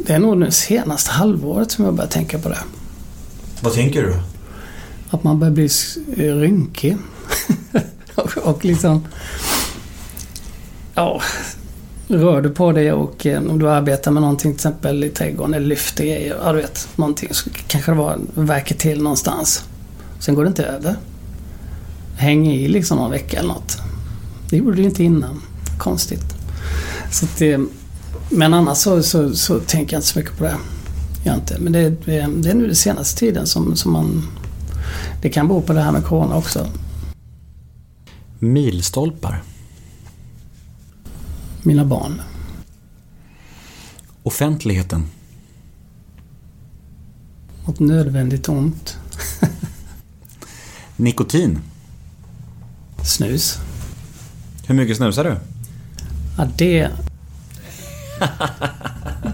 D: det är nog det senaste halvåret som jag börjar tänka på det.
A: Vad tänker du?
D: Att man börjar bli rynkig. och, och liksom... Ja, rör du på dig och eh, om du arbetar med någonting till exempel i trädgården eller lyfter grejer. Ja, du vet. Någonting så kanske det var verkar till någonstans. Sen går det inte över. Häng i liksom någon vecka eller något. Det gjorde det inte innan. Konstigt. Så det, men annars så, så, så tänker jag inte så mycket på det. Jag inte. Men det, det, det är nu den senaste tiden som, som man... Det kan bero på det här med Corona också.
A: Milstolpar.
D: Mina barn.
A: Offentligheten.
D: Något nödvändigt ont.
A: Nikotin.
D: Snus.
A: Hur mycket snusar du?
D: Ja, det...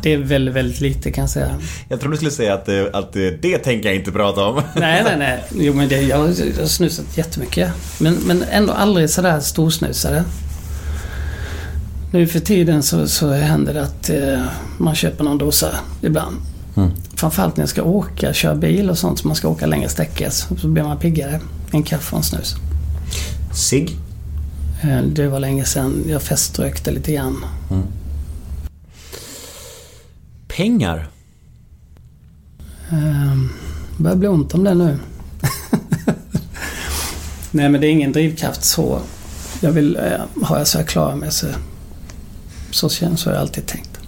D: Det är väldigt, väldigt lite kan jag säga.
A: Jag trodde du skulle säga att, eh, att eh, det tänker jag inte prata om.
D: Nej, nej, nej. Jo, men det, jag har snusat jättemycket. Men, men ändå aldrig sådär storsnusare. Nu för tiden så, så händer det att eh, man köper någon dosa ibland.
A: Mm.
D: Framförallt när jag ska åka, köra bil och sånt. Så man ska åka längre sträckor. Så blir man piggare. En kaffe och en snus.
A: Sig.
D: Eh, Det var länge sedan jag feströkte lite grann.
A: Pengar.
D: Um, börjar bli ont om det nu. Nej men det är ingen drivkraft så. Jag vill, eh, har jag så jag klarar mig så, så känns så har jag alltid tänkt.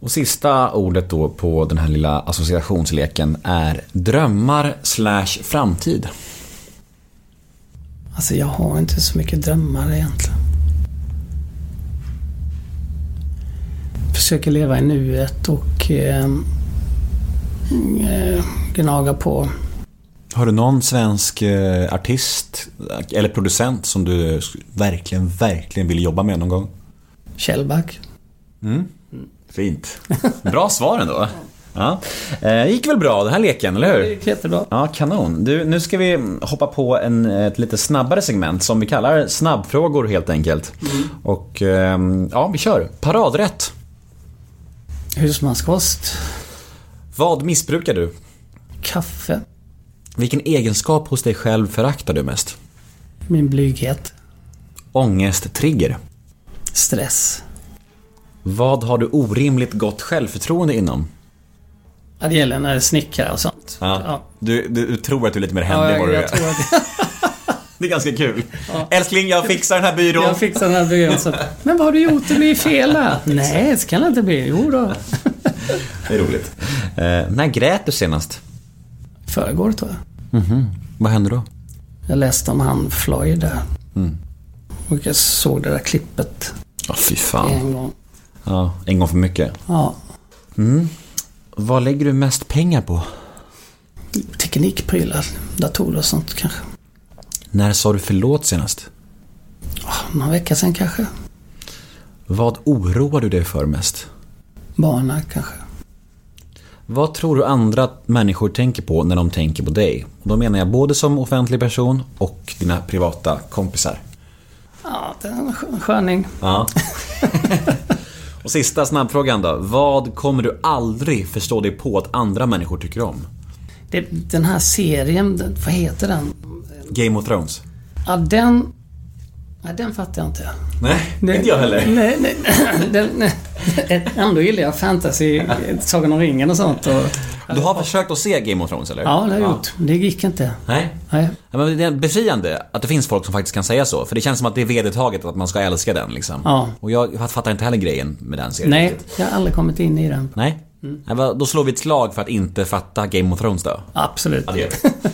A: Och sista ordet då på den här lilla associationsleken är drömmar slash framtid.
D: Alltså jag har inte så mycket drömmar egentligen. Försöker leva i nuet och eh, eh, gnaga på.
A: Har du någon svensk eh, artist eller producent som du verkligen, verkligen vill jobba med någon gång?
D: Kjellback.
A: Mm. Fint. Bra svar ändå. Ja. Eh, gick väl bra den här leken, eller hur?
D: Det gick jättebra.
A: Ja, kanon. Du, nu ska vi hoppa på en, ett lite snabbare segment som vi kallar snabbfrågor helt enkelt. Och ehm, ja, vi kör. Paradrätt.
D: Husmanskost.
A: Vad missbrukar du?
D: Kaffe.
A: Vilken egenskap hos dig själv föraktar du mest?
D: Min blyghet.
A: Ångest-trigger.
D: Stress.
A: Vad har du orimligt gott självförtroende inom?
D: Ja, det gäller när det snickrar och sånt.
A: Ja. Du, du, du tror att du är lite mer händig
D: Ja,
A: än vad du
D: jag
A: är.
D: tror att
A: Det är ganska kul. Älskling, jag fixar den här byrån.
D: jag fixar den här byrån. Så, men vad har du gjort? Det blir fel här. Nej, det kan det inte bli. Jo då.
A: Det är roligt. Eh, när grät du senast?
D: Förrgår tror jag.
A: Mhm. Vad hände då?
D: Jag läste om han Floyd där.
A: Mm.
D: Och jag såg det där klippet
A: Ja, fy fan.
D: en gång.
A: Ja, en gång för mycket.
D: Ja.
A: Mm. Vad lägger du mest pengar på?
D: Teknikprylar, datorer och sånt kanske.
A: När sa du förlåt senast?
D: Några veckor sedan kanske.
A: Vad oroar du dig för mest?
D: Barnen kanske.
A: Vad tror du andra människor tänker på när de tänker på dig? Och då menar jag både som offentlig person och dina privata kompisar.
D: Ja, det är en skö- sköning.
A: Ja. och sista snabbfrågan då. Vad kommer du aldrig förstå dig på att andra människor tycker om?
D: Det, den här serien, vad heter den?
A: Game of Thrones?
D: Ja, den... Nej, den fattar jag inte.
A: Nej,
D: Det-
A: inte jag heller.
D: Nej, nej, den, nej. Ändå gillar jag fantasy, Sagan om ringen och sånt. Och,
A: Du har försökt att se Game of Thrones eller?
D: ja, det har jag gjort. Det gick inte.
A: Nej.
D: Nej.
A: Men det är befriande att det finns folk som faktiskt kan säga så. För det känns som att det är vedertaget att man ska älska den liksom.
D: Ja.
A: Och jag fattar inte heller grejen med den serien.
D: Nej, jag har aldrig kommit in i den.
A: Nej. Va, Då slår vi ett slag för att inte fatta Game of Thrones då.
D: Absolut.
A: Ja.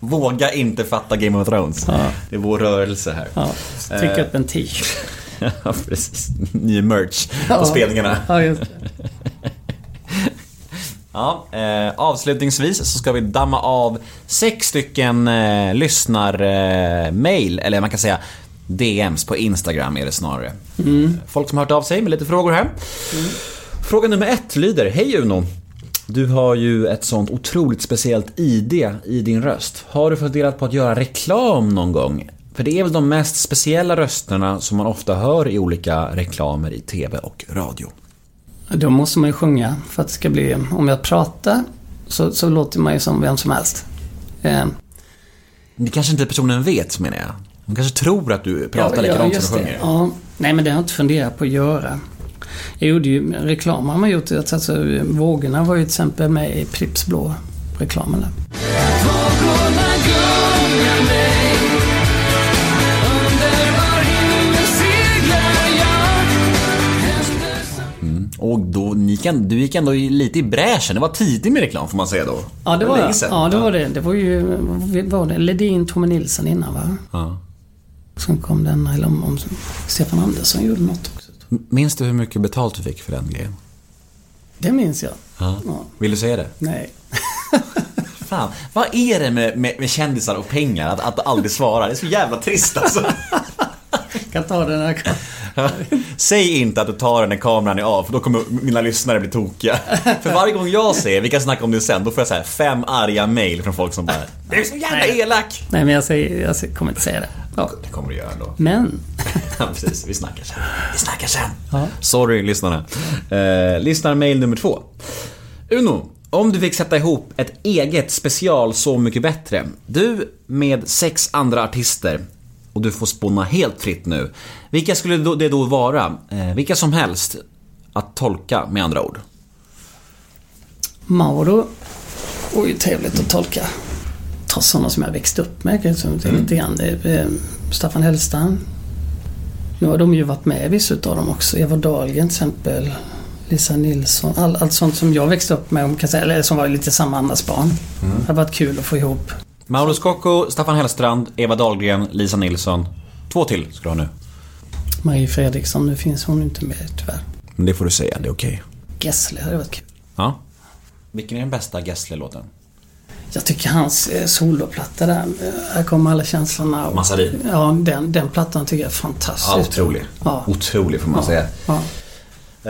A: Våga inte fatta Game of Thrones.
D: Ja.
A: Det är vår rörelse här.
D: Ja, trycka
A: Eh,
D: upp en t-shirt.
A: Ja, precis. Ny merch på
D: Ja.
A: spelningarna.
D: Ja, just det.
A: Ja, eh, avslutningsvis så ska vi damma av sex stycken eh, lyssnar-mail, eller man kan säga DMs på Instagram är det snarare.
D: Mm.
A: Folk som har hört av sig med lite frågor här. Fråga nummer ett lyder, Hej Uno! Du har ju ett sånt otroligt speciellt ID i din röst. Har du funderat på att göra reklam någon gång? För det är väl de mest speciella rösterna som man ofta hör i olika reklamer i TV och radio.
D: Då måste man ju sjunga för att det ska bli... Om jag pratar så, så låter man ju som vem som helst. Eh,
A: Det kanske inte personen vet menar jag. De kanske tror att du pratar likadant
D: just
A: som du sjunger.
D: Ja, nej, men det har jag inte funderat på att göra. Jag gjorde ju reklam har man gjort. Alltså, Vågorna var ju till exempel med i Pripps blå reklamen där.
E: Vågorna gungar mig Underbar himmel seglar jag
A: Mm. Och då, ni kan, du gick ändå lite i bräschen. Det var tidigt med reklam får man säga då.
D: Ja, det var
A: sedan.
D: Ja, det var det. Det var ju... Var det Ledin, Tommy Nilsson innan va?
A: Ja.
D: Sen kom den, eller om, om Stefan Andersson gjorde något också.
A: Minns du hur mycket betalt du fick för den grejen?
D: Det minns jag.
A: Ja.
D: Ja.
A: Vill du säga det?
D: Nej.
A: Fan, vad är det med, med, med kändisar och pengar? Att, att aldrig svara. Det är så jävla trist alltså.
D: kan ta den här
A: Säg inte att du tar den när kameran är av, för då kommer mina lyssnare bli tokiga. För varje gång jag säger, vi kan snacka om det sen, då får jag så här fem arga mail från folk som bara Du är så jävla elak!
D: Nej, men jag, säger, jag kommer inte säga det. Ja.
A: Det kommer du göra ändå.
D: Men.
A: Ja, precis. Vi snackar sen. Vi snackar sen.
D: Ja.
A: Sorry, lyssnarna. Eh, lyssnarmail nummer två. Uno, om du fick sätta ihop ett eget special Så mycket bättre. Du med sex andra artister och du får spåna helt fritt nu. Vilka skulle det då vara? Eh, vilka som helst. Att tolka med andra ord.
D: Mauro ju trevligt att tolka. Ta sådana som jag växte upp med kanske. Mm. Lite grann. Eh, Staffan Hellstam. Nu har de ju varit med vissa utav dem också. Eva Dahlgren till exempel. Lisa Nilsson. All, allt sånt som jag växte upp med, om man kan säga, eller som var lite samma andas barn.
A: Mm.
D: Det har varit kul att få ihop.
A: Mauro Scocco, Staffan Hellstrand, Eva Dahlgren, Lisa Nilsson. Två till ska du ha nu.
D: Marie Fredriksson, nu finns hon inte med tyvärr.
A: Men det får du säga, det är okej.
D: Gessle hade varit kul.
A: Ja. Vilken är den bästa Gessle-låten?
D: Jag tycker hans eh, soloplatta där, eh, Här kommer alla känslorna. och-
A: Massarin.
D: Ja, den, den plattan tycker jag är fantastisk.
A: Ja, otrolig.
D: Ja.
A: Otrolig får man
D: Ja.
A: säga.
D: Ja.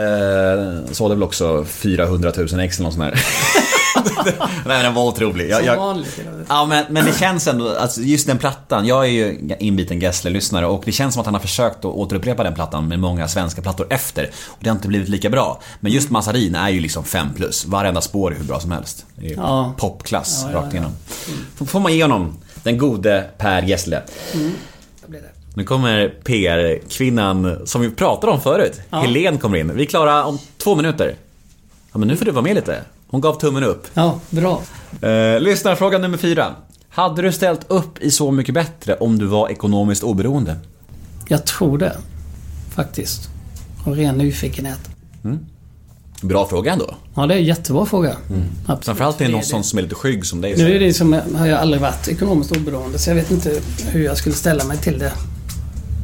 A: Eh, sålde väl också 400 000 ex eller något sånt där. Nej den var otrolig. Jag,
D: Som
A: jag,
D: vanligt.
A: ja men, men det känns ändå, alltså just den plattan. Jag är ju inbiten Gessle-lyssnare och det känns som att han har försökt att återupprepa den plattan med många svenska plattor efter. Och det har inte blivit lika bra. Men just Massarin är ju liksom 5 plus. Varenda spår är hur bra som helst. Det är
D: Ja.
A: popklass
D: Ja, ja,
A: rakt igenom. Får- Får man ge honom den gode Per Gessle.
D: Mm.
A: Nu kommer PR-kvinnan som vi pratade om förut.
D: Ja.
A: Helen kommer in. Vi är klara om två minuter. Ja, men nu får du vara med lite. Hon gav tummen upp.
D: Ja, bra.
A: Eh, lyssnarfråga nummer fyra. Hade du ställt upp i Så mycket bättre om du var ekonomiskt oberoende?
D: Jag tror det. Faktiskt. Av ren nyfikenhet.
A: Bra fråga ändå.
D: Ja, det är en jättebra fråga. Absolut.
A: Framförallt är det någon
D: Det
A: som är lite skygg som dig.
D: Nu är det som, har jag aldrig varit ekonomiskt oberoende så jag vet inte hur jag skulle ställa mig till det.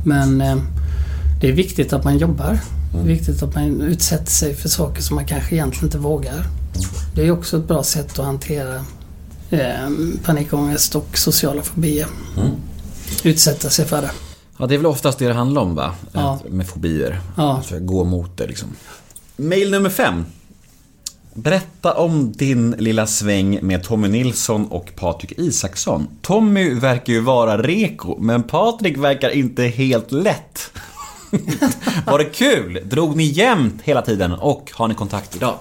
D: Men eh, det är viktigt att man jobbar. Det är viktigt att man utsätter sig för saker som man kanske egentligen inte vågar. Det är också ett bra sätt att hantera eh, panikångest och sociala fobier. Utsätta sig för det.
A: Ja, det är väl oftast det det handlar om va?
D: Ja.
A: Att- Med fobier.
D: Ja.
A: Att försöka gå mot det liksom. Mail nummer fem. Berätta om din lilla sväng med Tommy Nilsson och Patrik Isaksson. Tommy verkar ju vara reko, men Patrik verkar inte helt lätt. Var det kul? Drog ni jämnt hela tiden och har ni kontakt idag?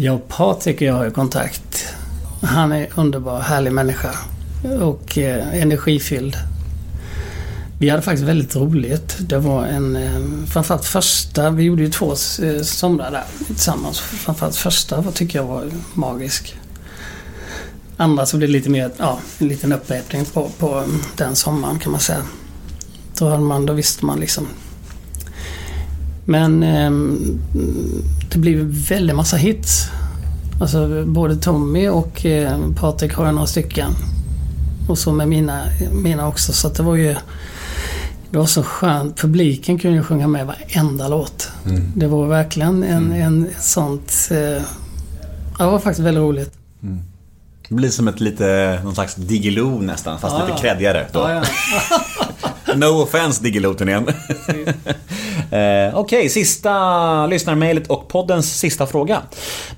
D: Ja, Patrik och jag har ju kontakt. Han är underbar, härlig människa. Och eh, energifylld. Vi hade faktiskt väldigt roligt. Det var en... Eh, framförallt första... Vi gjorde ju två eh, somrar där tillsammans. Framförallt första vad tycker jag var magisk. Andra så blev det lite mer... Ja, en liten upprepning på, på den sommaren kan man säga. Då, hade man, då visste man liksom... Men ehm, det blev väldigt massa hits. Alltså både Tommy och eh, Patrik har ju några stycken. Och så med mina, mina också. Så det var ju... Det var så skönt. Publiken kunde ju sjunga med varenda låt.
A: Mm.
D: Det var verkligen en, en sånt... Eh, det var faktiskt väldigt roligt.
A: Det blir som ett lite, någon slags Diggiloo nästan, fast
D: Ja,
A: lite
D: ja.
A: Då.
D: Ja, ja.
A: No offense Diggiloo-turnén. eh, Okej, sista lyssnarmailet och poddens sista fråga.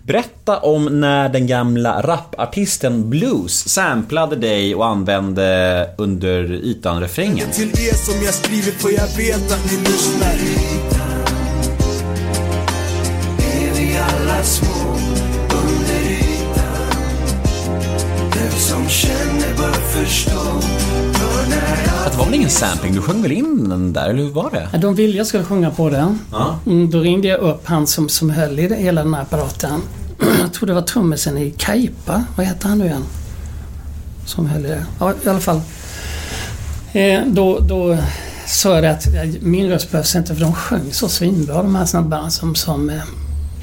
A: Berätta om när den gamla rapartisten Blues samplade dig och använde under ytan-refrängen.
K: Till er som jag skriver för jag vet att ni lyssnar små under ytan som känner bör förstå
A: det var väl ingen sampling? Du sjöng väl in den där, eller hur var det?
D: Ja, De ville jag skulle sjunga på den.
A: Ja.
D: Mm, då ringde jag upp han som, som höll i det, hela den här apparaten. Jag tror det var trummisen i Kaipa. Vad heter han nu igen? Som höll i det. Ja, i alla fall. Eh, då, då sa jag att eh, min röst behövs inte för de sjöng så svinbra de här snabbarna som, som eh,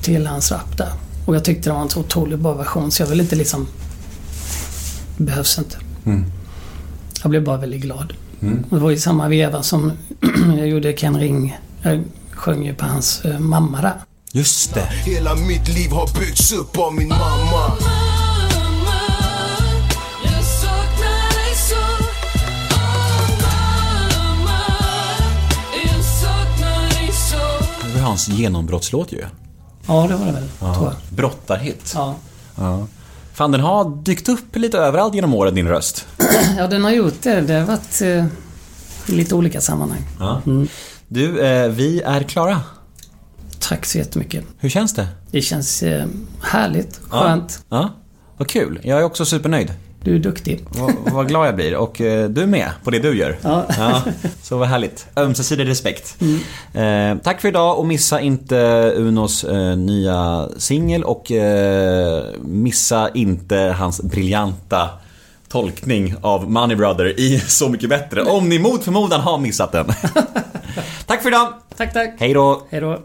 D: till hans rap där. Och jag tyckte det var en så otroligt bra version så jag vill inte liksom... Det behövs inte.
A: Mm.
D: Jag blev bara väldigt glad.
A: Mm.
D: Och det var i samma veva som jag gjorde Ken Ring. Jag sjöng ju på hans eh, mamma där.
A: Just det.
K: Hela mitt liv har byggts upp av min mamma
A: Det var hans genombrottslåt ju.
D: Ja, det var det väl, tror jag.
A: Brottarhit.
D: Ja.
A: Ja. Fan, den har dykt upp lite överallt genom åren, din röst.
D: ja, den har gjort det. Det har varit eh, i lite olika sammanhang.
A: Ja. Du, eh, vi är klara.
D: Tack så jättemycket.
A: Hur känns det?
D: Det känns eh, härligt, skönt.
A: Ja. ja. Vad kul. Jag är också supernöjd.
D: Du är duktig.
A: Vad, vad glad jag blir. Och eh, du är med på det du gör.
D: Ja.
A: Så vad härligt. Ömsesidig respekt.
D: Mm.
A: Eh, tack för idag och missa inte Unos eh, nya singel och eh, missa inte hans briljanta tolkning av Money Brother i Så Mycket Bättre. Om ni mot förmodan har missat den. tack för idag.
D: Tack, tack.
A: Hej då.
D: Hej då.